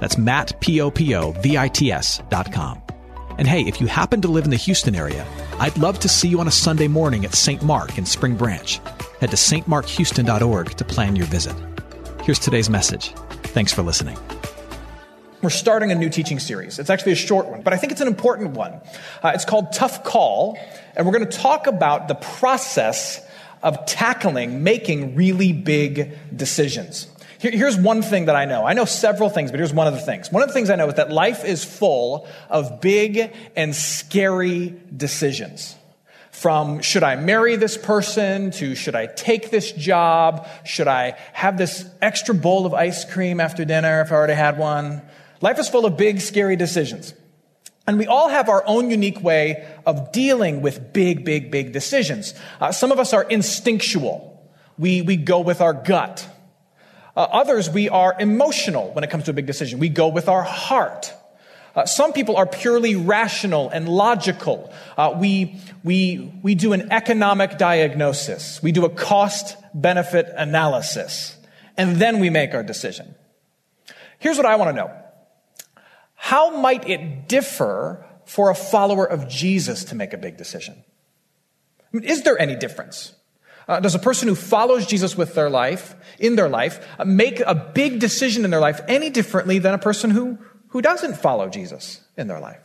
That's Matt, P-O-P-O-V-I-T-S dot com. And hey, if you happen to live in the Houston area, I'd love to see you on a Sunday morning at St. Mark in Spring Branch. Head to stmarkhouston.org to plan your visit. Here's today's message. Thanks for listening. We're starting a new teaching series. It's actually a short one, but I think it's an important one. Uh, it's called Tough Call, and we're going to talk about the process of tackling making really big decisions. Here, here's one thing that I know. I know several things, but here's one of the things. One of the things I know is that life is full of big and scary decisions. From should I marry this person to should I take this job? Should I have this extra bowl of ice cream after dinner if I already had one? Life is full of big, scary decisions. And we all have our own unique way of dealing with big, big, big decisions. Uh, some of us are instinctual. We, we go with our gut. Uh, others, we are emotional when it comes to a big decision. We go with our heart. Uh, some people are purely rational and logical. Uh, we, we, we do an economic diagnosis. We do a cost benefit analysis. And then we make our decision. Here's what I want to know. How might it differ for a follower of Jesus to make a big decision? I mean, is there any difference? Uh, does a person who follows Jesus with their life, in their life, uh, make a big decision in their life any differently than a person who, who doesn't follow Jesus in their life?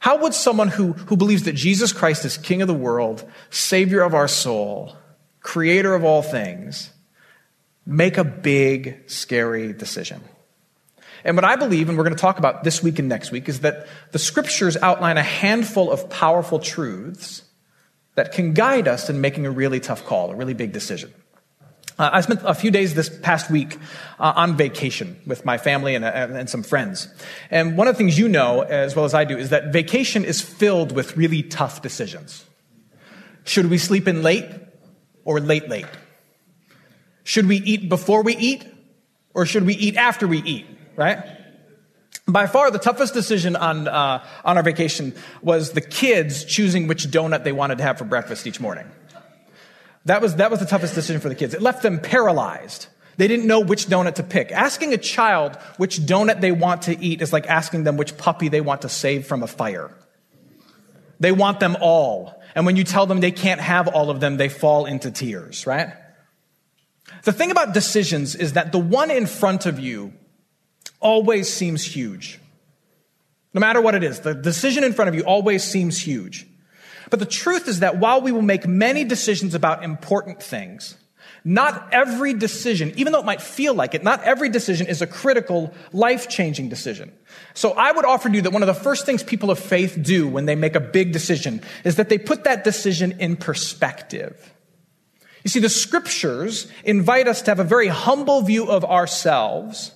How would someone who, who believes that Jesus Christ is King of the world, Savior of our soul, Creator of all things, make a big, scary decision? And what I believe, and we're going to talk about this week and next week, is that the scriptures outline a handful of powerful truths that can guide us in making a really tough call, a really big decision. Uh, I spent a few days this past week uh, on vacation with my family and, and, some friends. And one of the things you know, as well as I do, is that vacation is filled with really tough decisions. Should we sleep in late or late, late? Should we eat before we eat or should we eat after we eat? right? By far, the toughest decision on, uh, on our vacation was the kids choosing which donut they wanted to have for breakfast each morning. That was, that was the toughest decision for the kids. It left them paralyzed. They didn't know which donut to pick. Asking a child which donut they want to eat is like asking them which puppy they want to save from a fire. They want them all. And when you tell them they can't have all of them, they fall into tears, right? The thing about decisions is that the one in front of you always seems huge. No matter what it is, the decision in front of you always seems huge. But the truth is that while we will make many decisions about important things, not every decision, even though it might feel like it, not every decision is a critical, life-changing decision. So I would offer to you that one of the first things people of faith do when they make a big decision is that they put that decision in perspective. You see, the scriptures invite us to have a very humble view of ourselves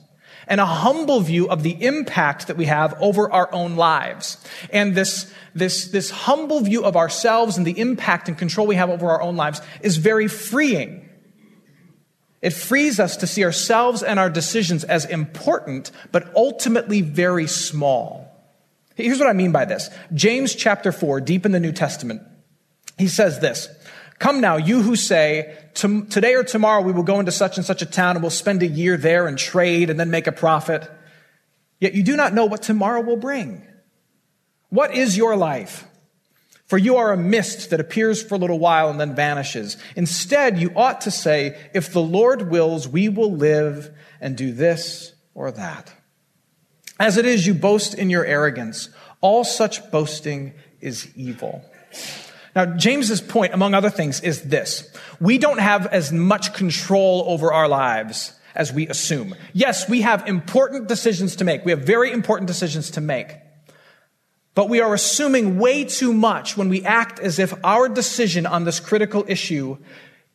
and a humble view of the impact that we have over our own lives. And this, this, this humble view of ourselves and the impact and control we have over our own lives is very freeing. It frees us to see ourselves and our decisions as important, but ultimately very small. Here's what I mean by this. James chapter 4, deep in the New Testament, he says this Come now, you who say, today or tomorrow we will go into such and such a town and we'll spend a year there and trade and then make a profit. Yet you do not know what tomorrow will bring. What is your life? For you are a mist that appears for a little while and then vanishes. Instead, you ought to say, if the Lord wills, we will live and do this or that. As it is, you boast in your arrogance. All such boasting is evil. Now, James's point, among other things, is this. We don't have as much control over our lives as we assume. Yes, we have important decisions to make. We have very important decisions to make. But we are assuming way too much when we act as if our decision on this critical issue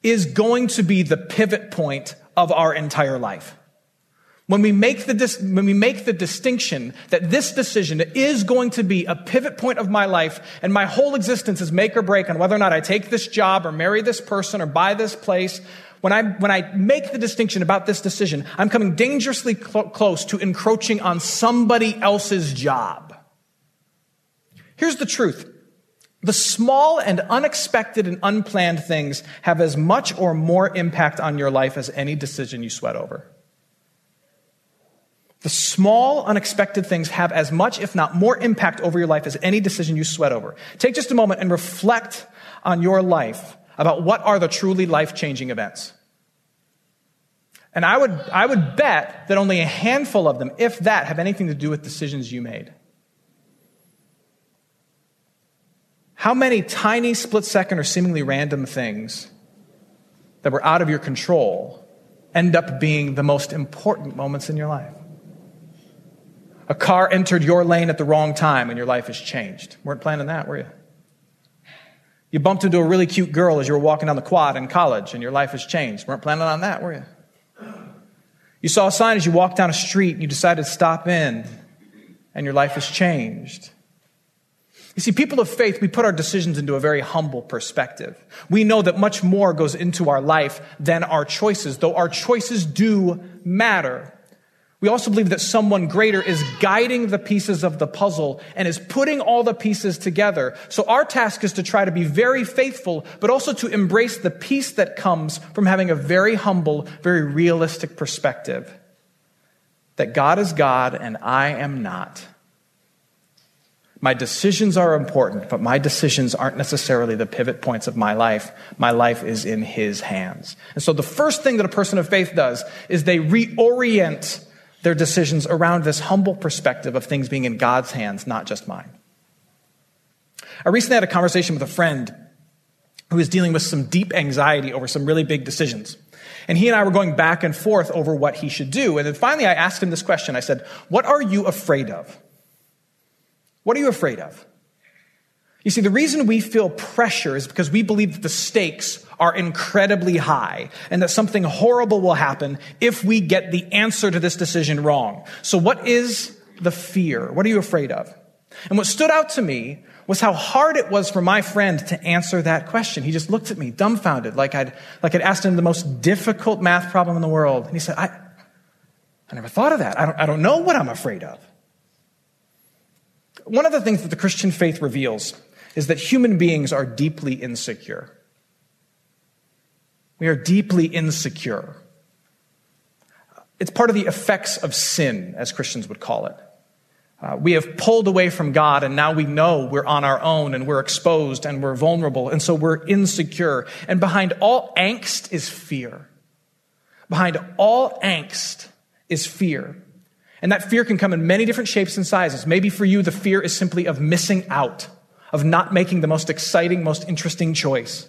is going to be the pivot point of our entire life. When we make the, when we make the distinction that this decision is going to be a pivot point of my life and my whole existence is make or break on whether or not I take this job or marry this person or buy this place, when I, when I make the distinction about this decision, I'm coming dangerously cl- close to encroaching on somebody else's job. Here's the truth. The small and unexpected and unplanned things have as much or more impact on your life as any decision you sweat over. The small, unexpected things have as much, if not more, impact over your life as any decision you sweat over. Take just a moment and reflect on your life about what are the truly life changing events. And I would, I would bet that only a handful of them, if that, have anything to do with decisions you made. How many tiny, split second, or seemingly random things that were out of your control end up being the most important moments in your life? A car entered your lane at the wrong time and your life has changed. Weren't planning that, were you? You bumped into a really cute girl as you were walking down the quad in college and your life has changed. Weren't planning on that, were you? You saw a sign as you walked down a street and you decided to stop in and your life has changed. You see, people of faith, we put our decisions into a very humble perspective. We know that much more goes into our life than our choices, though our choices do matter. We also believe that someone greater is guiding the pieces of the puzzle and is putting all the pieces together. So our task is to try to be very faithful, but also to embrace the peace that comes from having a very humble, very realistic perspective. That God is God and I am not. My decisions are important, but my decisions aren't necessarily the pivot points of my life. My life is in His hands. And so the first thing that a person of faith does is they reorient their decisions around this humble perspective of things being in God's hands, not just mine. I recently had a conversation with a friend who was dealing with some deep anxiety over some really big decisions. And he and I were going back and forth over what he should do. And then finally I asked him this question. I said, What are you afraid of? What are you afraid of? You see, the reason we feel pressure is because we believe that the stakes are incredibly high and that something horrible will happen if we get the answer to this decision wrong. So what is the fear? What are you afraid of? And what stood out to me was how hard it was for my friend to answer that question. He just looked at me dumbfounded, like I'd, like I'd asked him the most difficult math problem in the world. And he said, I, I never thought of that. I don't, I don't know what I'm afraid of. One of the things that the Christian faith reveals is that human beings are deeply insecure. We are deeply insecure. It's part of the effects of sin, as Christians would call it. Uh, we have pulled away from God, and now we know we're on our own and we're exposed and we're vulnerable, and so we're insecure. And behind all angst is fear. Behind all angst is fear. And that fear can come in many different shapes and sizes. Maybe for you, the fear is simply of missing out, of not making the most exciting, most interesting choice.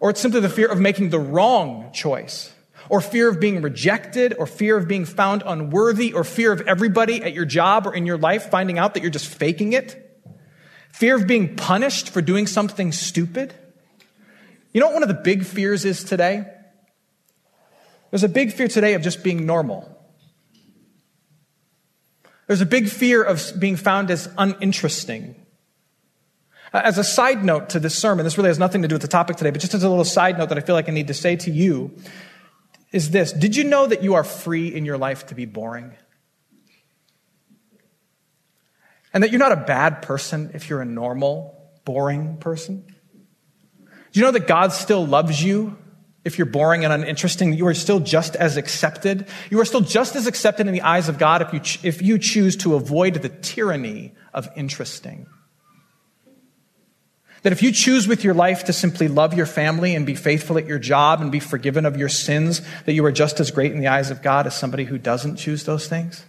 Or it's simply the fear of making the wrong choice, or fear of being rejected, or fear of being found unworthy, or fear of everybody at your job or in your life finding out that you're just faking it. Fear of being punished for doing something stupid. You know what one of the big fears is today? There's a big fear today of just being normal. There's a big fear of being found as uninteresting Uh, as a side note to this sermon, this really has nothing to do with the topic today, but just as a little side note that I feel like I need to say to you is this Did you know that you are free in your life to be boring? And that you're not a bad person if you're a normal, boring person? Do you know that God still loves you if you're boring and uninteresting? You are still just as accepted. You are still just as accepted in the eyes of God if you, if you choose to avoid the tyranny of interesting. That if you choose with your life to simply love your family and be faithful at your job and be forgiven of your sins, that you are just as great in the eyes of God as somebody who doesn't choose those things?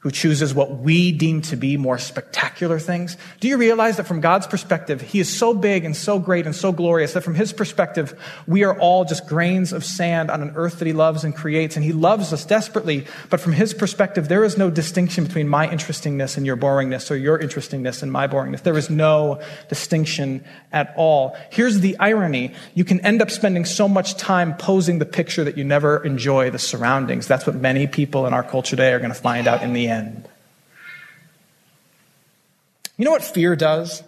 Who chooses what we deem to be more spectacular things. Do you realize that from God's perspective, He is so big and so great and so glorious that from His perspective, we are all just grains of sand on an earth that He loves and creates, and He loves us desperately. But from His perspective, there is no distinction between my interestingness and your boringness or your interestingness and my boringness. There is no distinction at all. Here's the irony. You can end up spending so much time posing the picture that you never enjoy the surroundings. That's what many people in our culture today are going to find out in the end. You know what fear does?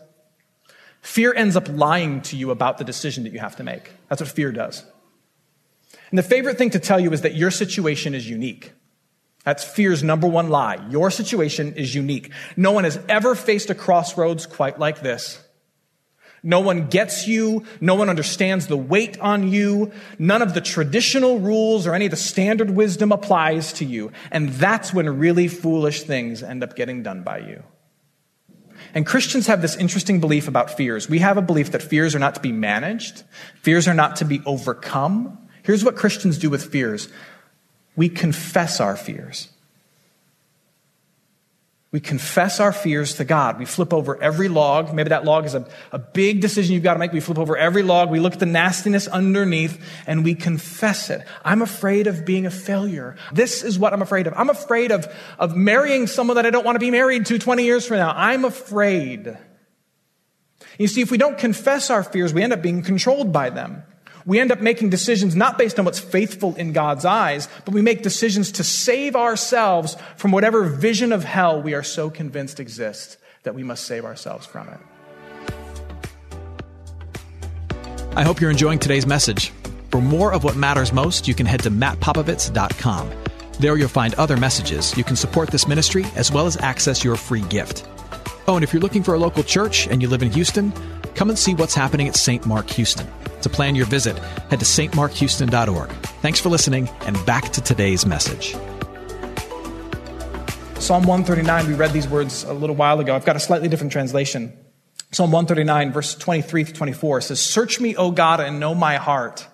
Fear ends up lying to you about the decision that you have to make. That's what fear does. And the favorite thing to tell you is that your situation is unique. That's fear's number one lie. Your situation is unique. No one has ever faced a crossroads quite like this. No one gets you. No one understands the weight on you. None of the traditional rules or any of the standard wisdom applies to you. And that's when really foolish things end up getting done by you. And Christians have this interesting belief about fears. We have a belief that fears are not to be managed. Fears are not to be overcome. Here's what Christians do with fears. We confess our fears. We confess our fears to God. We flip over every log. Maybe that log is a, a big decision you've got to make. We flip over every log. We look at the nastiness underneath and we confess it. I'm afraid of being a failure. This is what I'm afraid of. I'm afraid of, of marrying someone that I don't want to be married to 20 years from now. I'm afraid. You see, if we don't confess our fears, we end up being controlled by them. We end up making decisions not based on what's faithful in God's eyes, but we make decisions to save ourselves from whatever vision of hell we are so convinced exists that we must save ourselves from it. I hope you're enjoying today's message. For more of what matters most, you can head to mattpopovits.com. There you'll find other messages. You can support this ministry as well as access your free gift. Oh, and if you're looking for a local church and you live in Houston, come and see what's happening at St. Mark Houston. To plan your visit, head to stmarkhouston.org. Thanks for listening, and back to today's message. Psalm 139, we read these words a little while ago. I've got a slightly different translation. Psalm 139, verse 23 to 24 says, Search me, O God, and know my heart.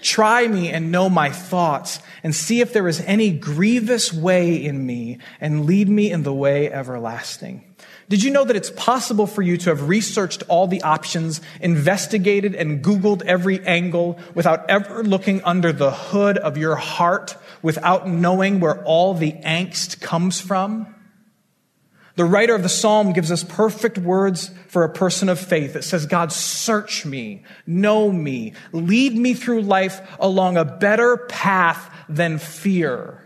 Try me and know my thoughts, and see if there is any grievous way in me, and lead me in the way everlasting. Did you know that it's possible for you to have researched all the options, investigated and Googled every angle without ever looking under the hood of your heart, without knowing where all the angst comes from? The writer of the psalm gives us perfect words for a person of faith. It says, God, search me, know me, lead me through life along a better path than fear.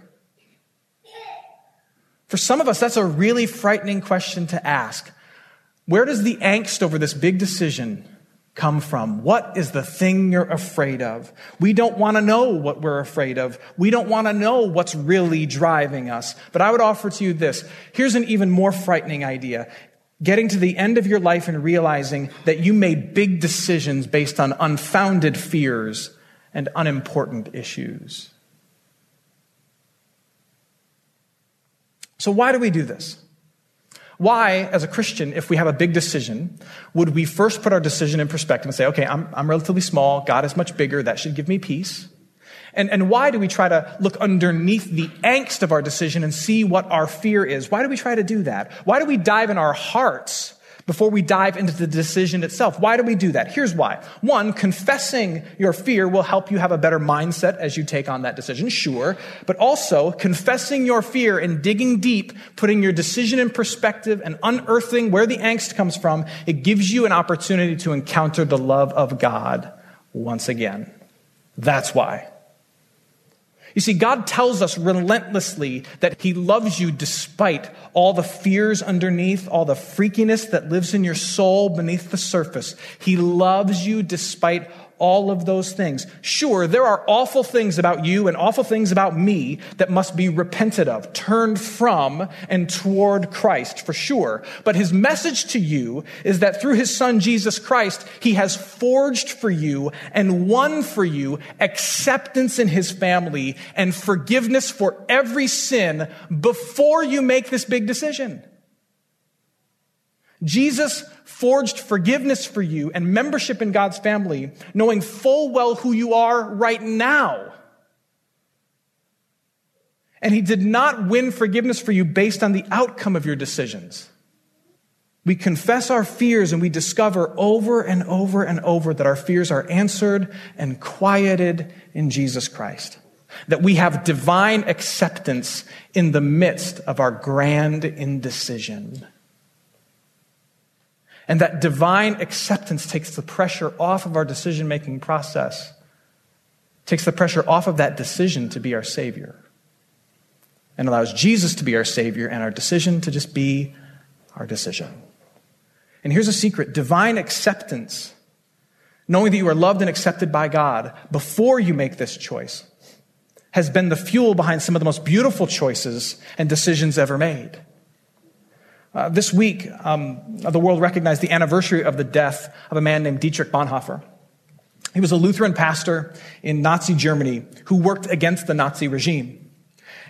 For some of us, that's a really frightening question to ask. Where does the angst over this big decision come from? What is the thing you're afraid of? We don't want to know what we're afraid of. We don't want to know what's really driving us. But I would offer to you this. Here's an even more frightening idea. Getting to the end of your life and realizing that you made big decisions based on unfounded fears and unimportant issues. So, why do we do this? Why, as a Christian, if we have a big decision, would we first put our decision in perspective and say, okay, I'm, I'm relatively small, God is much bigger, that should give me peace? And, and why do we try to look underneath the angst of our decision and see what our fear is? Why do we try to do that? Why do we dive in our hearts before we dive into the decision itself. Why do we do that? Here's why. One, confessing your fear will help you have a better mindset as you take on that decision, sure. But also, confessing your fear and digging deep, putting your decision in perspective and unearthing where the angst comes from, it gives you an opportunity to encounter the love of God once again. That's why. You see, God tells us relentlessly that He loves you despite all the fears underneath, all the freakiness that lives in your soul beneath the surface. He loves you despite all of those things. Sure, there are awful things about you and awful things about me that must be repented of, turned from and toward Christ, for sure. But his message to you is that through his son Jesus Christ, he has forged for you and won for you acceptance in his family and forgiveness for every sin before you make this big decision. Jesus forged forgiveness for you and membership in God's family, knowing full well who you are right now. And he did not win forgiveness for you based on the outcome of your decisions. We confess our fears and we discover over and over and over that our fears are answered and quieted in Jesus Christ. That we have divine acceptance in the midst of our grand indecision. And that divine acceptance takes the pressure off of our decision making process, takes the pressure off of that decision to be our Savior, and allows Jesus to be our Savior and our decision to just be our decision. And here's a secret divine acceptance, knowing that you are loved and accepted by God before you make this choice, has been the fuel behind some of the most beautiful choices and decisions ever made. Uh, this week, um, the world recognized the anniversary of the death of a man named Dietrich Bonhoeffer. He was a Lutheran pastor in Nazi Germany who worked against the Nazi regime.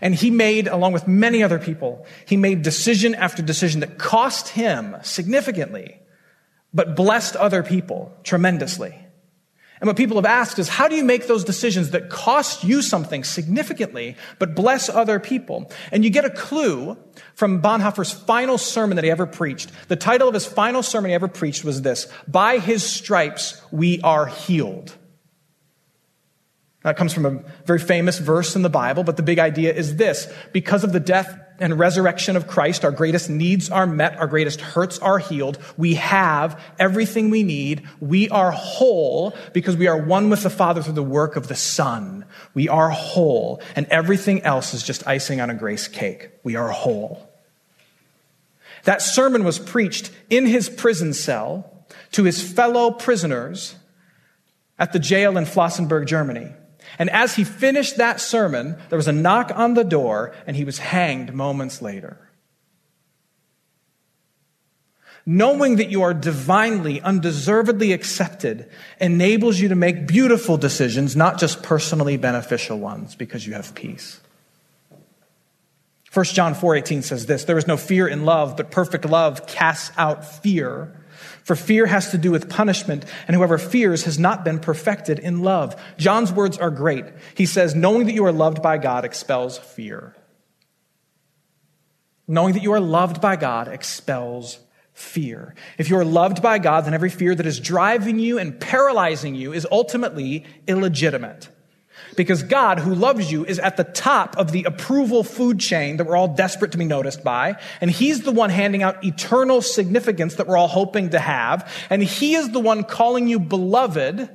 And he made, along with many other people, he made decision after decision that cost him significantly, but blessed other people tremendously. And what people have asked is, how do you make those decisions that cost you something significantly, but bless other people? And you get a clue from Bonhoeffer's final sermon that he ever preached. The title of his final sermon he ever preached was this, By his stripes we are healed. That comes from a very famous verse in the Bible, but the big idea is this. Because of the death and resurrection of Christ, our greatest needs are met, our greatest hurts are healed. We have everything we need. We are whole because we are one with the Father through the work of the Son. We are whole, and everything else is just icing on a grace cake. We are whole. That sermon was preached in his prison cell to his fellow prisoners at the jail in Flossenburg, Germany. And as he finished that sermon, there was a knock on the door, and he was hanged moments later. Knowing that you are divinely, undeservedly accepted enables you to make beautiful decisions, not just personally beneficial ones, because you have peace. 1 John 4:18 says this, there is no fear in love, but perfect love casts out fear for fear has to do with punishment, and whoever fears has not been perfected in love. John's words are great. He says, knowing that you are loved by God expels fear. Knowing that you are loved by God expels fear. If you are loved by God, then every fear that is driving you and paralyzing you is ultimately illegitimate. Because God, who loves you, is at the top of the approval food chain that we're all desperate to be noticed by. And He's the one handing out eternal significance that we're all hoping to have. And He is the one calling you beloved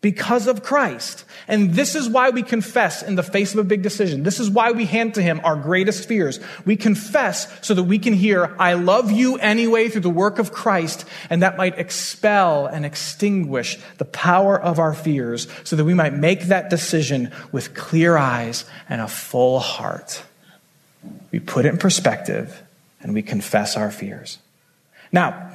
because of Christ. And this is why we confess in the face of a big decision. This is why we hand to Him our greatest fears. We confess so that we can hear, I love you anyway through the work of Christ, and that might expel and extinguish the power of our fears so that we might make that decision with clear eyes and a full heart. We put it in perspective and we confess our fears. Now,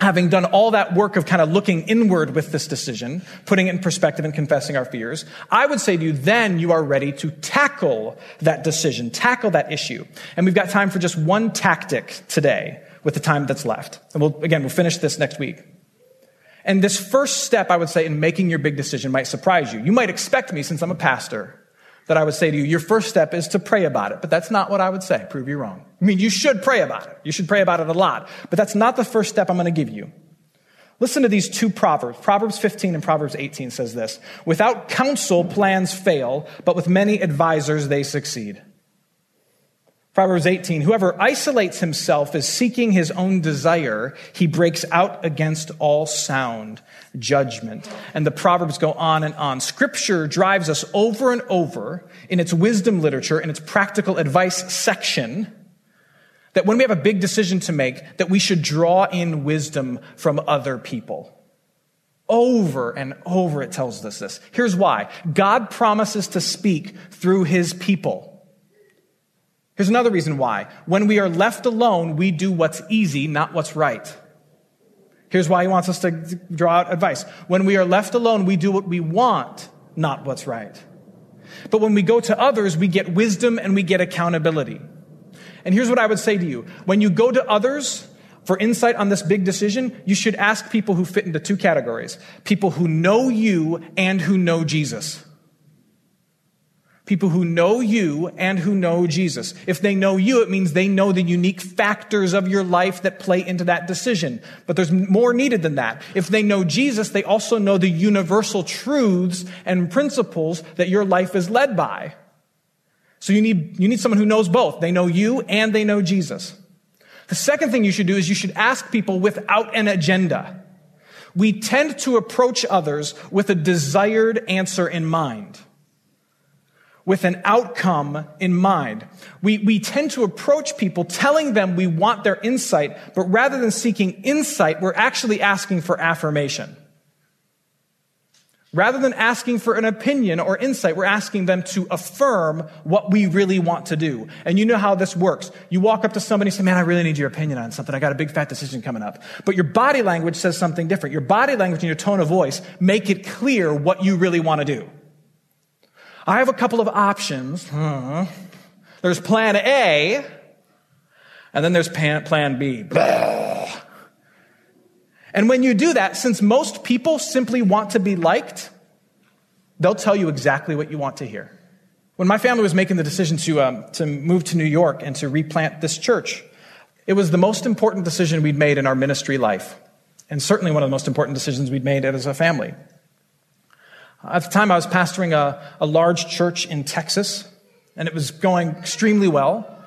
having done all that work of kind of looking inward with this decision, putting it in perspective and confessing our fears, I would say to you, then you are ready to tackle that decision, tackle that issue. And we've got time for just one tactic today with the time that's left. And we'll, again, we'll finish this next week. And this first step, I would say, in making your big decision might surprise you. You might expect me, since I'm a pastor, that I would say to you, your first step is to pray about it. But that's not what I would say. Prove you wrong. I mean, you should pray about it. You should pray about it a lot. But that's not the first step I'm going to give you. Listen to these two proverbs. Proverbs 15 and Proverbs 18 says this. Without counsel, plans fail, but with many advisors, they succeed. Proverbs 18, whoever isolates himself is seeking his own desire. He breaks out against all sound judgment. And the Proverbs go on and on. Scripture drives us over and over in its wisdom literature, in its practical advice section, that when we have a big decision to make, that we should draw in wisdom from other people. Over and over it tells us this. Here's why. God promises to speak through his people. Here's another reason why. When we are left alone, we do what's easy, not what's right. Here's why he wants us to draw out advice. When we are left alone, we do what we want, not what's right. But when we go to others, we get wisdom and we get accountability. And here's what I would say to you. When you go to others for insight on this big decision, you should ask people who fit into two categories. People who know you and who know Jesus. People who know you and who know Jesus. If they know you, it means they know the unique factors of your life that play into that decision. But there's more needed than that. If they know Jesus, they also know the universal truths and principles that your life is led by. So you need, you need someone who knows both. They know you and they know Jesus. The second thing you should do is you should ask people without an agenda. We tend to approach others with a desired answer in mind with an outcome in mind. We, we tend to approach people telling them we want their insight, but rather than seeking insight, we're actually asking for affirmation. Rather than asking for an opinion or insight, we're asking them to affirm what we really want to do. And you know how this works. You walk up to somebody and say, man, I really need your opinion on something. I got a big fat decision coming up. But your body language says something different. Your body language and your tone of voice make it clear what you really want to do. I have a couple of options. Hmm. There's plan A, and then there's plan B. And when you do that, since most people simply want to be liked, they'll tell you exactly what you want to hear. When my family was making the decision to, um, to move to New York and to replant this church, it was the most important decision we'd made in our ministry life, and certainly one of the most important decisions we'd made as a family. At the time, I was pastoring a, a large church in Texas, and it was going extremely well.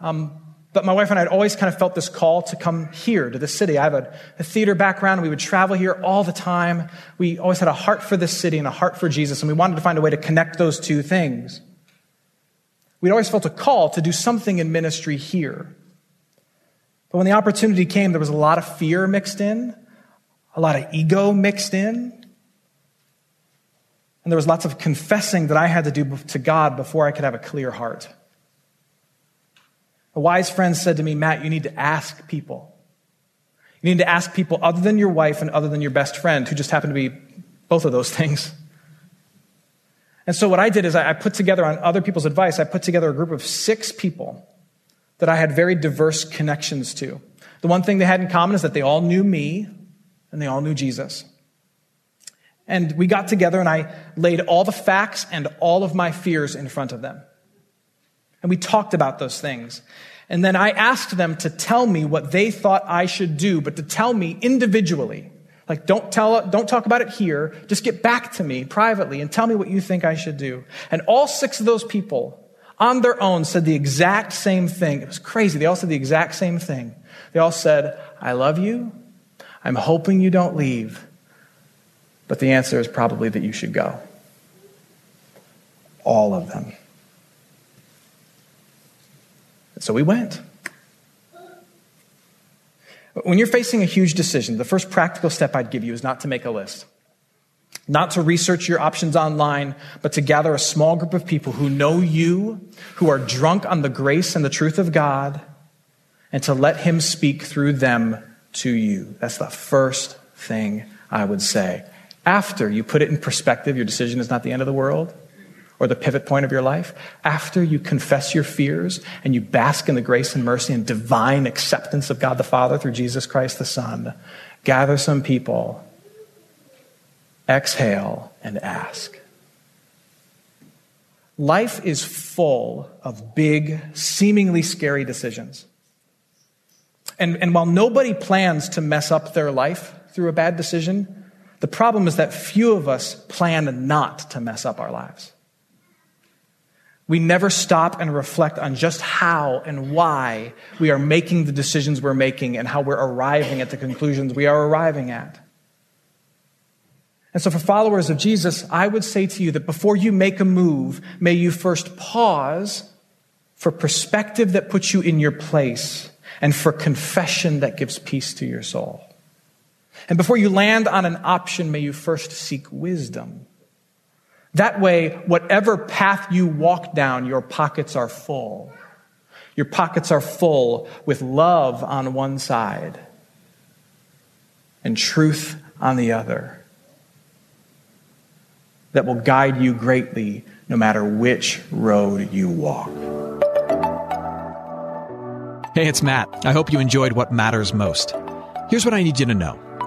Um, but my wife and I had always kind of felt this call to come here to the city. I have a, a, theater background. We would travel here all the time. We always had a heart for this city and a heart for Jesus, and we wanted to find a way to connect those two things. We'd always felt a call to do something in ministry here. But when the opportunity came, there was a lot of fear mixed in, a lot of ego mixed in. And there was lots of confessing that I had to do to God before I could have a clear heart. A wise friend said to me, Matt, you need to ask people. You need to ask people other than your wife and other than your best friend, who just happen to be both of those things. And so what I did is I put together, on other people's advice, I put together a group of six people that I had very diverse connections to. The one thing they had in common is that they all knew me and they all knew Jesus. And we got together and I laid all the facts and all of my fears in front of them. And we talked about those things. And then I asked them to tell me what they thought I should do, but to tell me individually. Like, don't tell, don't talk about it here. Just get back to me privately and tell me what you think I should do. And all six of those people on their own said the exact same thing. It was crazy. They all said the exact same thing. They all said, I love you. I'm hoping you don't leave. But the answer is probably that you should go. All of them. so we went. When you're facing a huge decision, the first practical step I'd give you is not to make a list. Not to research your options online, but to gather a small group of people who know you, who are drunk on the grace and the truth of God, and to let Him speak through them to you. That's the first thing I would say after you put it in perspective, your decision is not the end of the world or the pivot point of your life. After you confess your fears and you bask in the grace and mercy and divine acceptance of God the Father through Jesus Christ the Son, gather some people, exhale, and ask. Life is full of big, seemingly scary decisions. And, and while nobody plans to mess up their life through a bad decision, the problem is that few of us plan not to mess up our lives. We never stop and reflect on just how and why we are making the decisions we're making and how we're arriving at the conclusions we are arriving at. And so, for followers of Jesus, I would say to you that before you make a move, may you first pause for perspective that puts you in your place and for confession that gives peace to your soul. And before you land on an option, may you first seek wisdom. That way, whatever path you walk down, your pockets are full. Your pockets are full with love on one side and truth on the other that will guide you greatly no matter which road you walk. Hey, it's Matt. I hope you enjoyed what matters most. Here's what I need you to know.